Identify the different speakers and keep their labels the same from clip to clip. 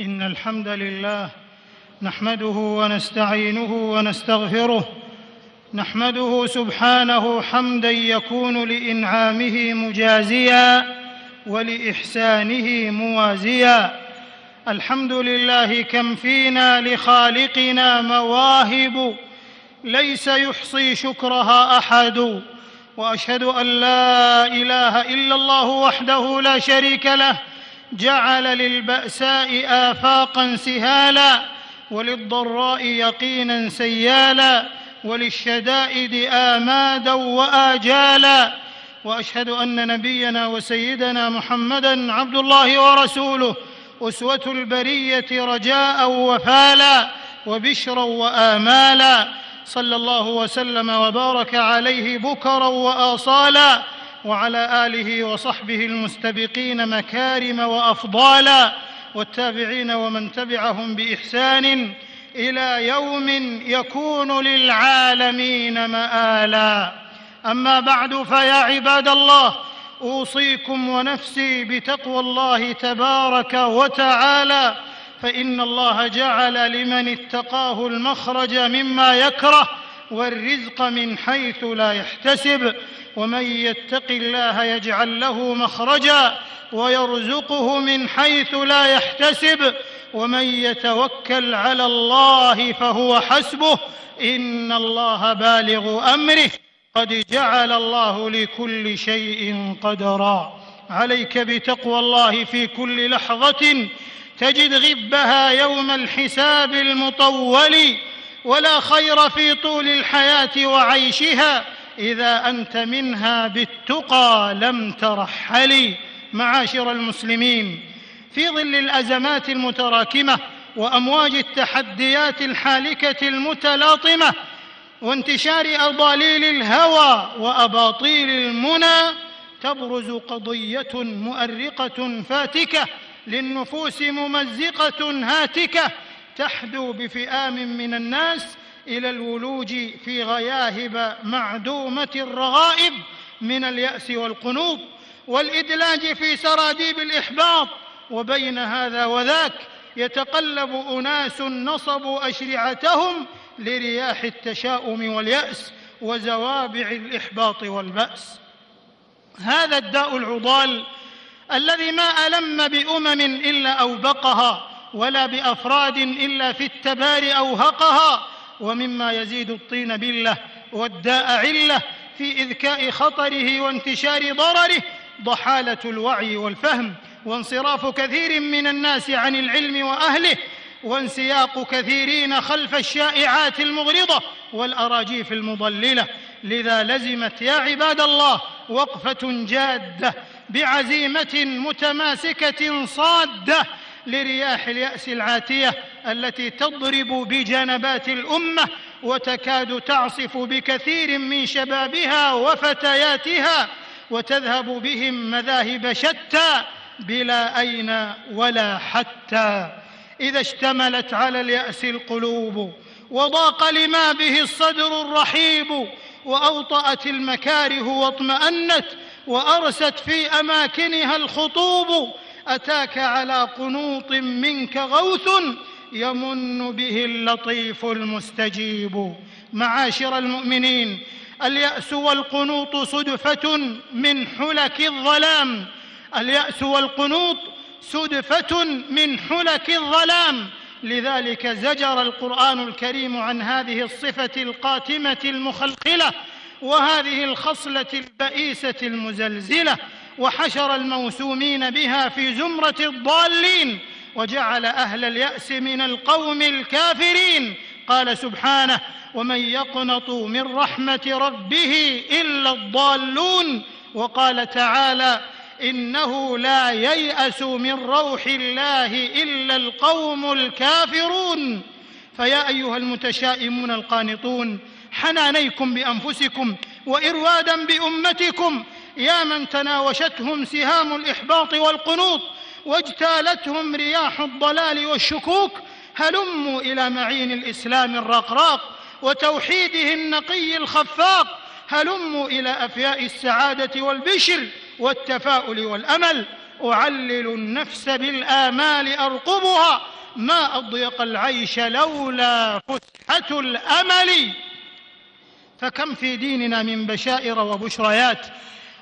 Speaker 1: ان الحمد لله نحمده ونستعينه ونستغفره نحمده سبحانه حمدا يكون لانعامه مجازيا ولاحسانه موازيا الحمد لله كم فينا لخالقنا مواهب ليس يحصي شكرها احد واشهد ان لا اله الا الله وحده لا شريك له جعل للبأساء آفاقا سهالا وللضراء يقينا سيالا وللشدائد آمادا وآجالا وأشهد أن نبينا وسيدنا محمدا عبد الله ورسوله أسوة البرية رجاء وفالا وبشرا وآمالا صلى الله وسلم وبارك عليه بكرا وآصالا وعلى اله وصحبه المستبقين مكارم وافضالا والتابعين ومن تبعهم باحسان الى يوم يكون للعالمين مالا اما بعد فيا عباد الله اوصيكم ونفسي بتقوى الله تبارك وتعالى فان الله جعل لمن اتقاه المخرج مما يكره والرزق من حيث لا يحتسب ومن يتق الله يجعل له مخرجا ويرزقه من حيث لا يحتسب ومن يتوكل على الله فهو حسبه ان الله بالغ امره قد جعل الله لكل شيء قدرا عليك بتقوى الله في كل لحظه تجد غبها يوم الحساب المطول ولا خير في طول الحياه وعيشها اذا انت منها بالتقى لم ترحلي معاشر المسلمين في ظل الازمات المتراكمه وامواج التحديات الحالكه المتلاطمه وانتشار اضاليل الهوى واباطيل المنى تبرز قضيه مؤرقه فاتكه للنفوس ممزقه هاتكه تحدو بفئام من الناس الى الولوج في غياهب معدومه الرغائب من الياس والقنوط والادلاج في سراديب الاحباط وبين هذا وذاك يتقلب اناس نصبوا اشرعتهم لرياح التشاؤم والياس وزوابع الاحباط والباس هذا الداء العضال الذي ما الم بامم الا اوبقها ولا بافراد الا في التبار اوهقها ومما يزيد الطين بله والداء عله في اذكاء خطره وانتشار ضرره ضحاله الوعي والفهم وانصراف كثير من الناس عن العلم واهله وانسياق كثيرين خلف الشائعات المغرضه والاراجيف المضلله لذا لزمت يا عباد الله وقفه جاده بعزيمه متماسكه صاده لرياح الياس العاتيه التي تضرب بجنبات الامه وتكاد تعصف بكثير من شبابها وفتياتها وتذهب بهم مذاهب شتى بلا اين ولا حتى اذا اشتملت على الياس القلوب وضاق لما به الصدر الرحيب واوطات المكاره واطمانت وارست في اماكنها الخطوب أتاك على قنوط منك غوث يمن به اللطيف المستجيب معاشر المؤمنين اليأس والقنوط صدفة من حلك الظلام اليأس والقنوط صدفة من حلك الظلام لذلك زجر القرآن الكريم عن هذه الصفة القاتمة المخلخلة وهذه الخصلة البئيسة المزلزلة وحشر الموسومين بها في زمرة الضالين وجعل أهل اليأس من القوم الكافرين قال سبحانه ومن يقنط من رحمة ربه إلا الضالون وقال تعالى إنه لا ييأس من روح الله إلا القوم الكافرون فيا أيها المتشائمون القانطون حنانيكم بأنفسكم وإروادا بأمتكم يا من تناوشتهم سهام الإحباط والقنوط واجتالتهم رياح الضلال والشكوك هلموا إلى معين الإسلام الرقراق وتوحيده النقي الخفاق هلموا إلى أفياء السعادة والبشر والتفاؤل والأمل أعلل النفس بالآمال أرقبها ما أضيق العيش لولا فسحة الأمل فكم في ديننا من بشائر وبشريات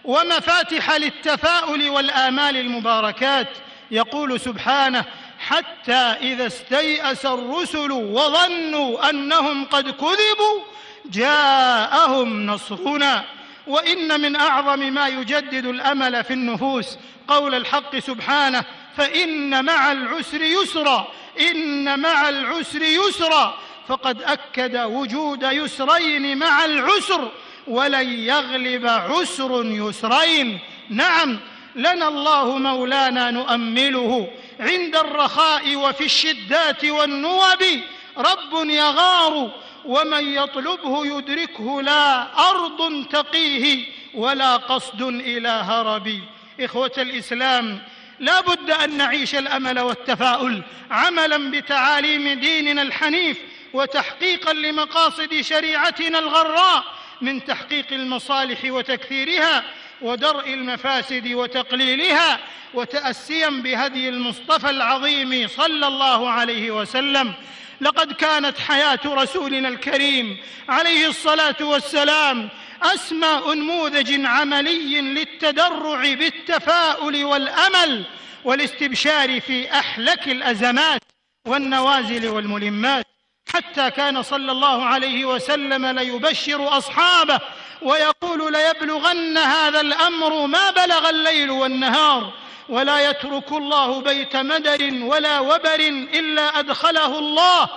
Speaker 1: ومفاتح للتفاؤل والآمال المباركات يقول سبحانه حتى إذا استيأس الرسل وظنوا أنهم قد كذبوا جاءهم نصرنا وإن من أعظم ما يجدد الأمل في النفوس قول الحق سبحانه فإن مع العسر يسرا إن مع العسر يسرا فقد أكد وجود يسرين مع العسر ولن يغلب عسر يسرين نعم لنا الله مولانا نؤمله عند الرخاء وفي الشدات والنوب رب يغار ومن يطلبه يدركه لا ارض تقيه ولا قصد الى هرب اخوه الاسلام لا بد ان نعيش الامل والتفاؤل عملا بتعاليم ديننا الحنيف وتحقيقا لمقاصد شريعتنا الغراء من تحقيق المصالح وتكثيرها ودرء المفاسد وتقليلها وتاسيا بهدي المصطفى العظيم صلى الله عليه وسلم لقد كانت حياه رسولنا الكريم عليه الصلاه والسلام اسمى انموذج عملي للتدرع بالتفاؤل والامل والاستبشار في احلك الازمات والنوازل والملمات حتى كان صلى الله عليه وسلم ليبشر اصحابه ويقول ليبلغن هذا الامر ما بلغ الليل والنهار ولا يترك الله بيت مدر ولا وبر الا ادخله الله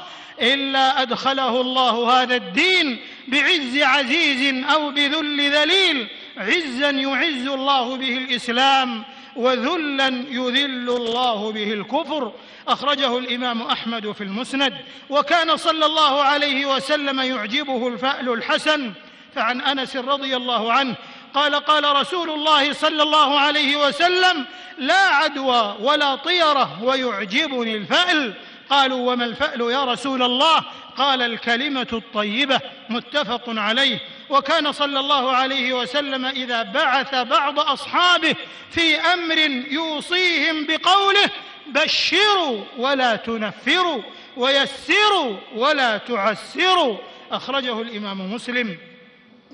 Speaker 1: الا ادخله الله هذا الدين بعز عزيز او بذل ذليل عزا يعز الله به الاسلام وذلا يذل الله به الكفر اخرجه الامام احمد في المسند وكان صلى الله عليه وسلم يعجبه الفال الحسن فعن انس رضي الله عنه قال قال رسول الله صلى الله عليه وسلم لا عدوى ولا طيره ويعجبني الفال قالوا وما الفال يا رسول الله قال الكلمه الطيبه متفق عليه وكان صلى الله عليه وسلم اذا بعث بعض اصحابه في امر يوصيهم بقوله بشروا ولا تنفروا ويسروا ولا تعسروا اخرجه الامام مسلم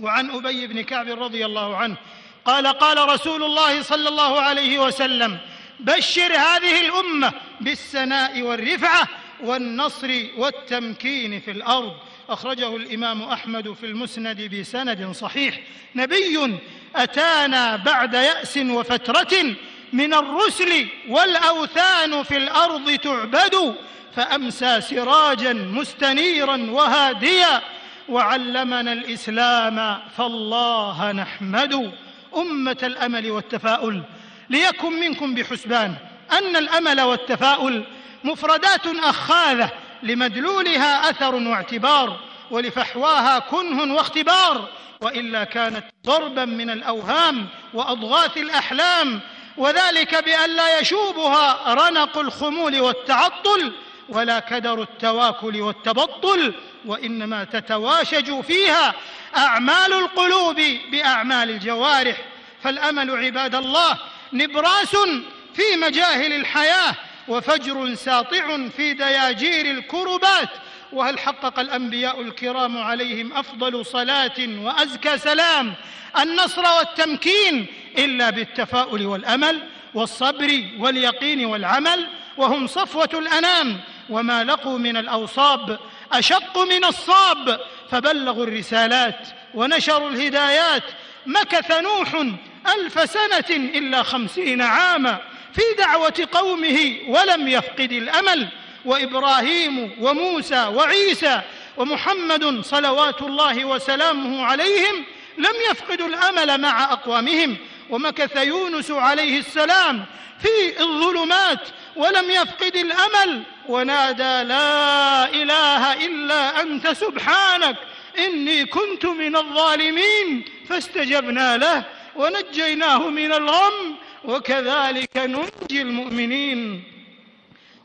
Speaker 1: وعن ابي بن كعب رضي الله عنه قال قال رسول الله صلى الله عليه وسلم بشر هذه الامه بالسناء والرفعه والنصر والتمكين في الارض أخرجه الإمام أحمد في المسند بسند صحيح نبي أتانا بعد يأس وفترة من الرسل والأوثان في الأرض تعبد فأمسى سراجا مستنيرا وهاديا وعلمنا الإسلام فالله نحمد أمة الأمل والتفاؤل ليكن منكم بحسبان أن الأمل والتفاؤل مفردات أخاذة لمدلولها اثر واعتبار ولفحواها كنه واختبار والا كانت ضربا من الاوهام واضغاث الاحلام وذلك بألا يشوبها رنق الخمول والتعطل ولا كدر التواكل والتبطل وإنما تتواشج فيها أعمال القلوب بأعمال الجوارح فالأمل عباد الله نبراس في مجاهل الحياة وفجر ساطع في دياجير الكربات وهل حقق الانبياء الكرام عليهم افضل صلاه وازكى سلام النصر والتمكين الا بالتفاؤل والامل والصبر واليقين والعمل وهم صفوه الانام وما لقوا من الاوصاب اشق من الصاب فبلغوا الرسالات ونشروا الهدايات مكث نوح الف سنه الا خمسين عاما في دعوة قومه ولم يفقد الأمل وإبراهيم وموسى وعيسى ومحمد صلوات الله وسلامه عليهم لم يفقدوا الأمل مع أقوامهم ومكث يونس عليه السلام في الظلمات ولم يفقد الامل ونادى لا اله الا انت سبحانك اني كنت من الظالمين فاستجبنا له ونجيناه من الغم وكذلك ننجي المؤمنين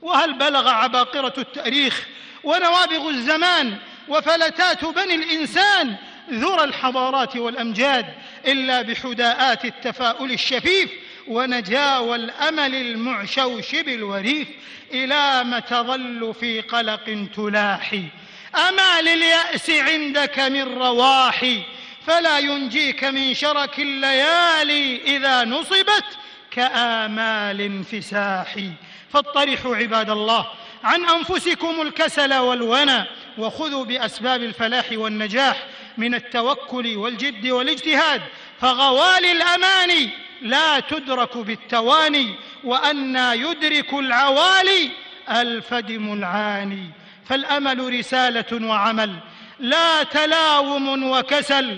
Speaker 1: وهل بلغ عباقرة التاريخ ونوابغ الزمان وفلتات بني الإنسان ذرى الحضارات والأمجاد إلا بحداءات التفاؤل الشفيف ونجاوى الأمل المعشوشب الوريف إلى ما تظل في قلق تلاحي أما لليأس عندك من رواحي فلا ينجيك من شرك الليالي إذا نصبت كآمال انفساح فاطرحوا عباد الله عن أنفسكم الكسل والونى وخذوا بأسباب الفلاح والنجاح من التوكل والجد والاجتهاد فغوالي الأماني لا تدرك بالتواني وأنى يدرك العوالي الفدم العاني فالأمل رسالة وعمل لا تلاوم وكسل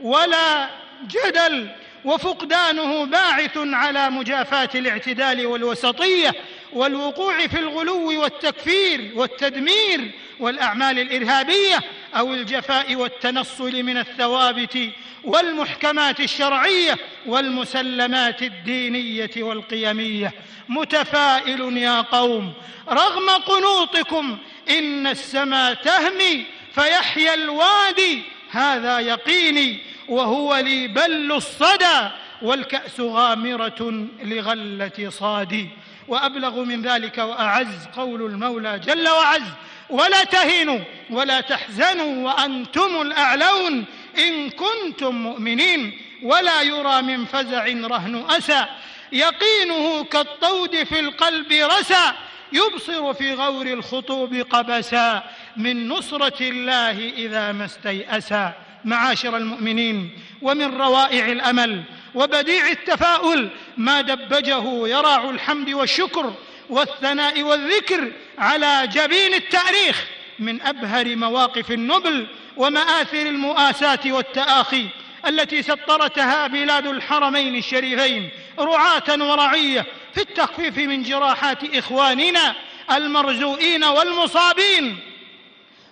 Speaker 1: ولا جدل وفقدانه باعث على مجافاه الاعتدال والوسطيه والوقوع في الغلو والتكفير والتدمير والاعمال الارهابيه او الجفاء والتنصل من الثوابت والمحكمات الشرعيه والمسلمات الدينيه والقيميه متفائل يا قوم رغم قنوطكم ان السماء تهمي فيحيا الوادي هذا يقيني وهو لي بل الصدى والكأس غامرة لغلة صادي وأبلغ من ذلك وأعز قول المولى جل وعز ولا تهنوا ولا تحزنوا وأنتم الأعلون إن كنتم مؤمنين ولا يرى من فزع رهن أسى يقينه كالطود في القلب رسى يبصر في غور الخطوب قبسا من نصرة الله إذا ما استيأسا معاشر المؤمنين ومن روائع الامل وبديع التفاؤل ما دبجه يراع الحمد والشكر والثناء والذكر على جبين التاريخ من ابهر مواقف النبل وماثر المؤاساه والتاخي التي سطرتها بلاد الحرمين الشريفين رعاه ورعيه في التخفيف من جراحات اخواننا المرزوئين والمصابين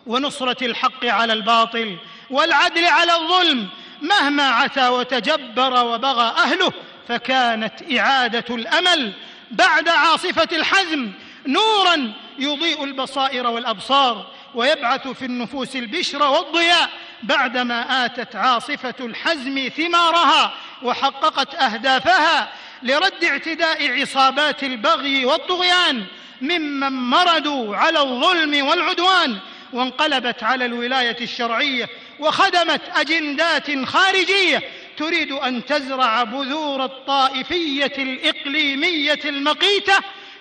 Speaker 1: ونصره الحق على الباطل والعدل على الظلم مهما عتى وتجبر وبغى اهله فكانت اعاده الامل بعد عاصفه الحزم نورا يضيء البصائر والابصار ويبعث في النفوس البشر والضياء بعدما اتت عاصفه الحزم ثمارها وحققت اهدافها لرد اعتداء عصابات البغي والطغيان ممن مردوا على الظلم والعدوان وانقلبت على الولايه الشرعيه وخدمت اجندات خارجيه تريد ان تزرع بذور الطائفيه الاقليميه المقيته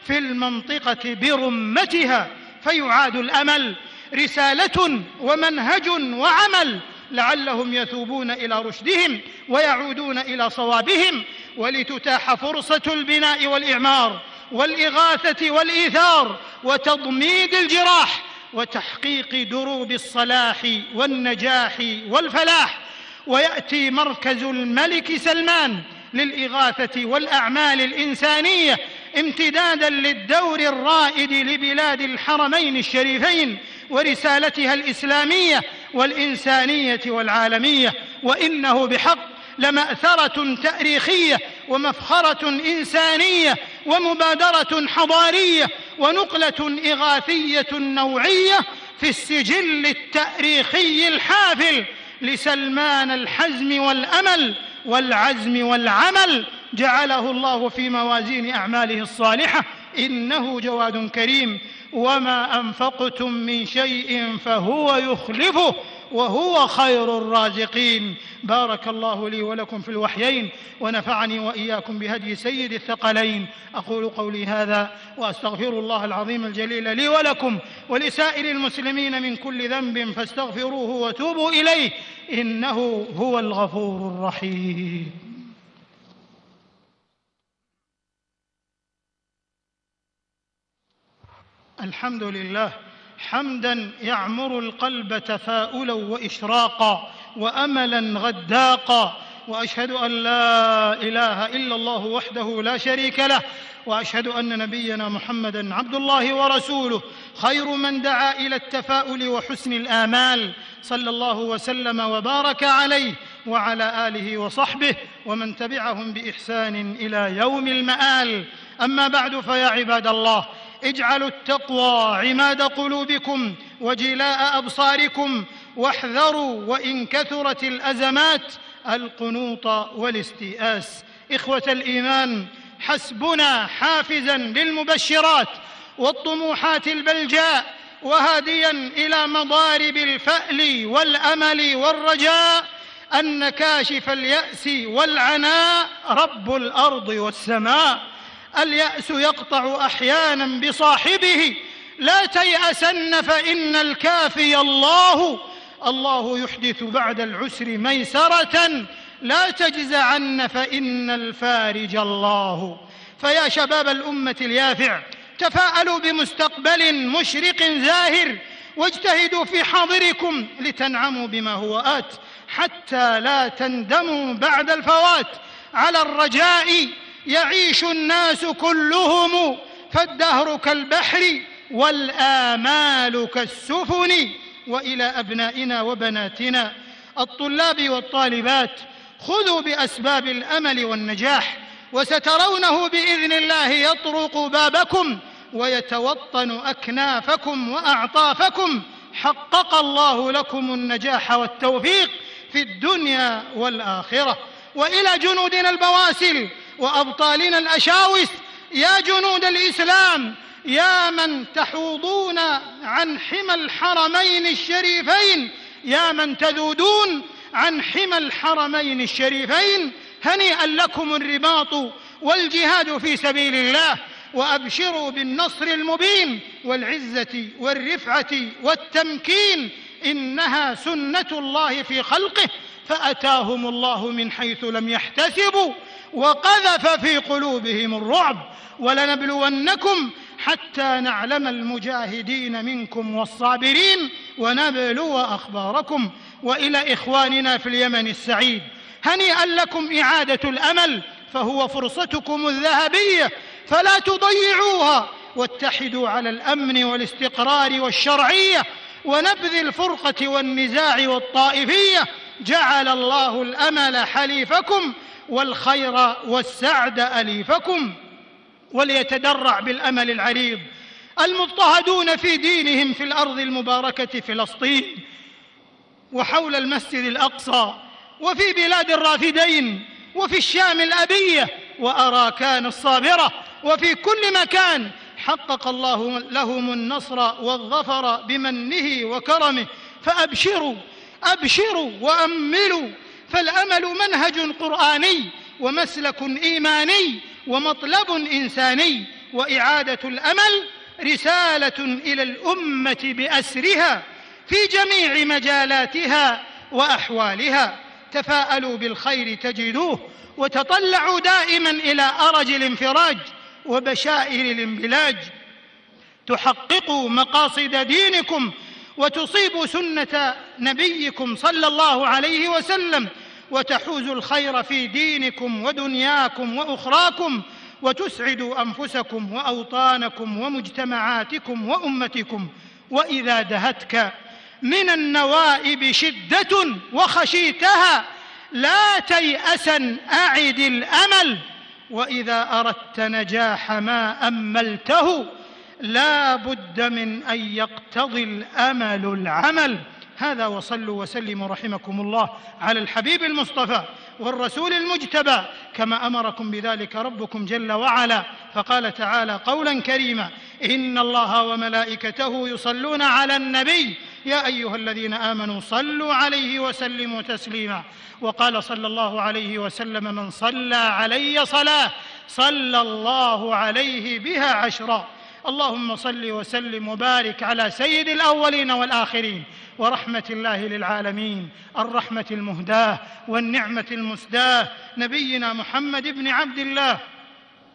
Speaker 1: في المنطقه برمتها فيعاد الامل رساله ومنهج وعمل لعلهم يثوبون الى رشدهم ويعودون الى صوابهم ولتتاح فرصه البناء والاعمار والاغاثه والايثار وتضميد الجراح وتحقيق دروب الصلاح والنجاح والفلاح وياتي مركز الملك سلمان للاغاثه والاعمال الانسانيه امتدادا للدور الرائد لبلاد الحرمين الشريفين ورسالتها الاسلاميه والانسانيه والعالميه وانه بحق لماثره تاريخيه ومفخره انسانيه ومبادرة حضارية ونقلة إغاثية نوعية في السجل التاريخي الحافل لسلمان الحزم والامل والعزم والعمل جعله الله في موازين اعماله الصالحه انه جواد كريم وما انفقتم من شيء فهو يخلفه وهو خير الرازقين بارك الله لي ولكم في الوحيين ونفعني واياكم بهدي سيد الثقلين اقول قولي هذا واستغفر الله العظيم الجليل لي ولكم ولسائر المسلمين من كل ذنب فاستغفروه وتوبوا اليه انه هو الغفور الرحيم الحمد لله حمدا يعمر القلب تفاؤلا واشراقا واملا غداقا واشهد ان لا اله الا الله وحده لا شريك له واشهد ان نبينا محمدا عبد الله ورسوله خير من دعا الى التفاؤل وحسن الامال صلى الله وسلم وبارك عليه وعلى اله وصحبه ومن تبعهم باحسان الى يوم المال اما بعد فيا عباد الله اجعلوا التقوى عماد قلوبكم وجلاء ابصاركم واحذروا وان كثرت الازمات القنوط والاستيئاس اخوه الايمان حسبنا حافزا للمبشرات والطموحات البلجاء وهاديا الى مضارب الفال والامل والرجاء ان كاشف الياس والعناء رب الارض والسماء الياس يقطع احيانا بصاحبه لا تياسن فان الكافي الله الله يحدث بعد العسر ميسره لا تجزعن فان الفارج الله فيا شباب الامه اليافع تفاءلوا بمستقبل مشرق زاهر واجتهدوا في حاضركم لتنعموا بما هو ات حتى لا تندموا بعد الفوات على الرجاء يعيش الناس كلهم فالدهر كالبحر والامال كالسفن والى ابنائنا وبناتنا الطلاب والطالبات خذوا باسباب الامل والنجاح وسترونه باذن الله يطرق بابكم ويتوطن اكنافكم واعطافكم حقق الله لكم النجاح والتوفيق في الدنيا والاخره والى جنودنا البواسل وأبطالنا الأشاوس يا جنود الإسلام يا من تحوضون عن حمى الحرمين الشريفين يا من تذودون عن حمى الحرمين الشريفين هنيئا لكم الرباط والجهاد في سبيل الله وابشروا بالنصر المبين والعزه والرفعه والتمكين انها سنه الله في خلقه فاتاهم الله من حيث لم يحتسبوا وقذف في قلوبهم الرعب ولنبلونكم حتى نعلم المجاهدين منكم والصابرين ونبلو اخباركم والى اخواننا في اليمن السعيد هنيئا لكم اعاده الامل فهو فرصتكم الذهبيه فلا تضيعوها واتحدوا على الامن والاستقرار والشرعيه ونبذ الفرقه والنزاع والطائفيه جعل الله الامل حليفكم والخير والسعد أليفكم وليتدرع بالأمل العريض المضطهدون في دينهم في الأرض المباركة فلسطين وحول المسجد الأقصى وفي بلاد الرافدين وفي الشام الأبية وأراكان الصابرة وفي كل مكان حقق الله لهم النصر والظفر بمنه وكرمه فأبشروا أبشروا وأملوا فالامل منهج قراني ومسلك ايماني ومطلب انساني واعاده الامل رساله الى الامه باسرها في جميع مجالاتها واحوالها تفاءلوا بالخير تجدوه وتطلعوا دائما الى ارج الانفراج وبشائر الانبلاج تحققوا مقاصد دينكم وتصيب سنه نبيكم صلى الله عليه وسلم وتحوز الخير في دينكم ودنياكم واخراكم وتسعدوا انفسكم واوطانكم ومجتمعاتكم وامتكم واذا دهتك من النوائب شده وخشيتها لا تياسا اعد الامل واذا اردت نجاح ما املته لا بد من أن يقتضي الأمل العمل هذا وصلوا وسلموا رحمكم الله على الحبيب المصطفى والرسول المجتبى كما امركم بذلك ربكم جل وعلا فقال تعالى قولا كريما ان الله وملائكته يصلون على النبي يا ايها الذين امنوا صلوا عليه وسلموا تسليما وقال صلى الله عليه وسلم من صلى علي صلاه صلى الله عليه بها عشرا اللهم صل وسلم وبارك على سيد الاولين والاخرين ورحمه الله للعالمين الرحمه المهداه والنعمه المسداه نبينا محمد بن عبد الله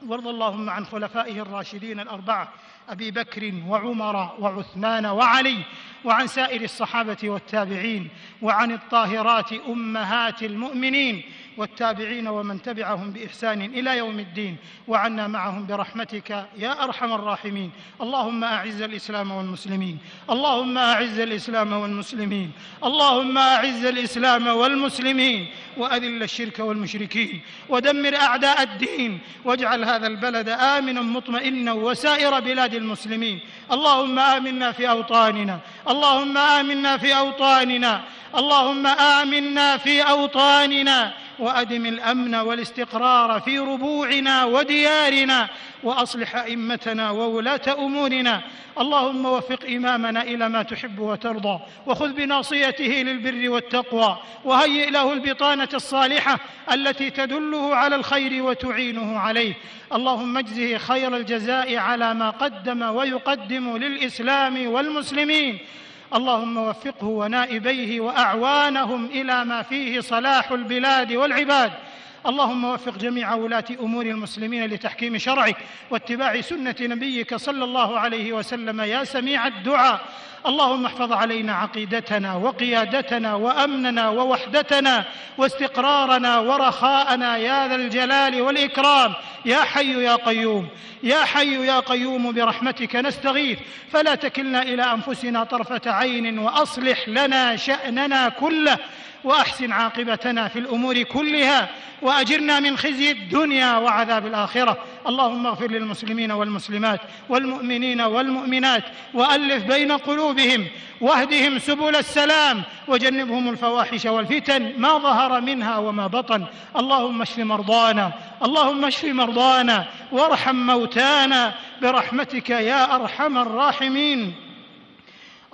Speaker 1: وارض اللهم عن خلفائه الراشدين الاربعه ابي بكر وعمر وعثمان وعلي وعن سائر الصحابه والتابعين وعن الطاهرات امهات المؤمنين والتابعين ومن تبعهم باحسان الى يوم الدين وعنا معهم برحمتك يا ارحم الراحمين اللهم اعز الاسلام والمسلمين اللهم اعز الاسلام والمسلمين اللهم اعز الاسلام والمسلمين واذل الشرك والمشركين ودمر اعداء الدين واجعل هذا البلد امنا مطمئنا وسائر بلاد المسلمين اللهم امنا في اوطاننا اللهم امنا في اوطاننا اللهم امنا في اوطاننا وادم الامن والاستقرار في ربوعنا وديارنا واصلح ائمتنا وولاه امورنا اللهم وفق امامنا الى ما تحب وترضى وخذ بناصيته للبر والتقوى وهيئ له البطانه الصالحه التي تدله على الخير وتعينه عليه اللهم اجزه خير الجزاء على ما قدم ويقدم للاسلام والمسلمين اللهم وفقه ونائبيه واعوانهم الى ما فيه صلاح البلاد والعباد اللهم وفق جميع ولاة أمور المسلمين لتحكيم شرعك واتباع سنة نبيك صلى الله عليه وسلم يا سميع الدعاء اللهم احفظ علينا عقيدتنا وقيادتنا وأمننا ووحدتنا واستقرارنا ورخاءنا يا ذا الجلال والإكرام يا حي يا قيوم يا حي يا قيوم برحمتك نستغيث فلا تكلنا إلى أنفسنا طرفة عين وأصلح لنا شأننا كله واحسن عاقبتنا في الامور كلها واجرنا من خزي الدنيا وعذاب الاخره اللهم اغفر للمسلمين والمسلمات والمؤمنين والمؤمنات والف بين قلوبهم واهدهم سبل السلام وجنبهم الفواحش والفتن ما ظهر منها وما بطن اللهم اشف مرضانا اللهم اشف مرضانا وارحم موتانا برحمتك يا ارحم الراحمين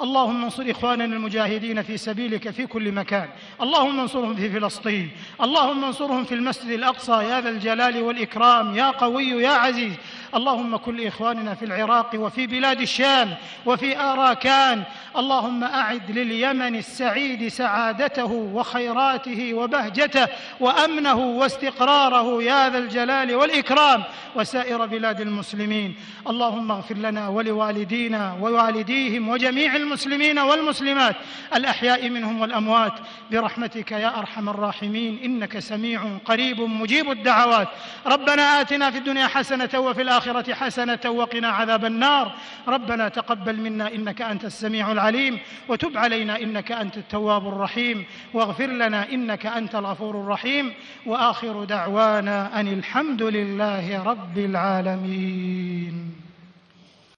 Speaker 1: اللهم انصر إخواننا المجاهدين في سبيلك في كل مكان اللهم انصرهم في فلسطين اللهم انصرهم في المسجد الأقصى يا ذا الجلال والإكرام يا قوي يا عزيز اللهم كن لاخواننا في العراق وفي بلاد الشام وفي آراكان اللهم أعد لليمن السعيد سعادته وخيراته وبهجته وأمنه واستقراره يا ذا الجلال والإكرام وسائر بلاد المسلمين اللهم اغفر لنا ولوالدينا ووالديهم وجميع المسلمين والمسلمات الأحياء منهم والأموات برحمتك يا أرحم الراحمين إنك سميع قريب مجيب الدعوات ربنا آتنا في الدنيا حسنة وفي الآخرة الآخرة حسنة وقنا عذاب النار ربنا تقبل منا إنك أنت السميع العليم وتب علينا إنك أنت التواب الرحيم واغفر لنا إنك أنت الغفور الرحيم وآخر دعوانا أن الحمد لله رب العالمين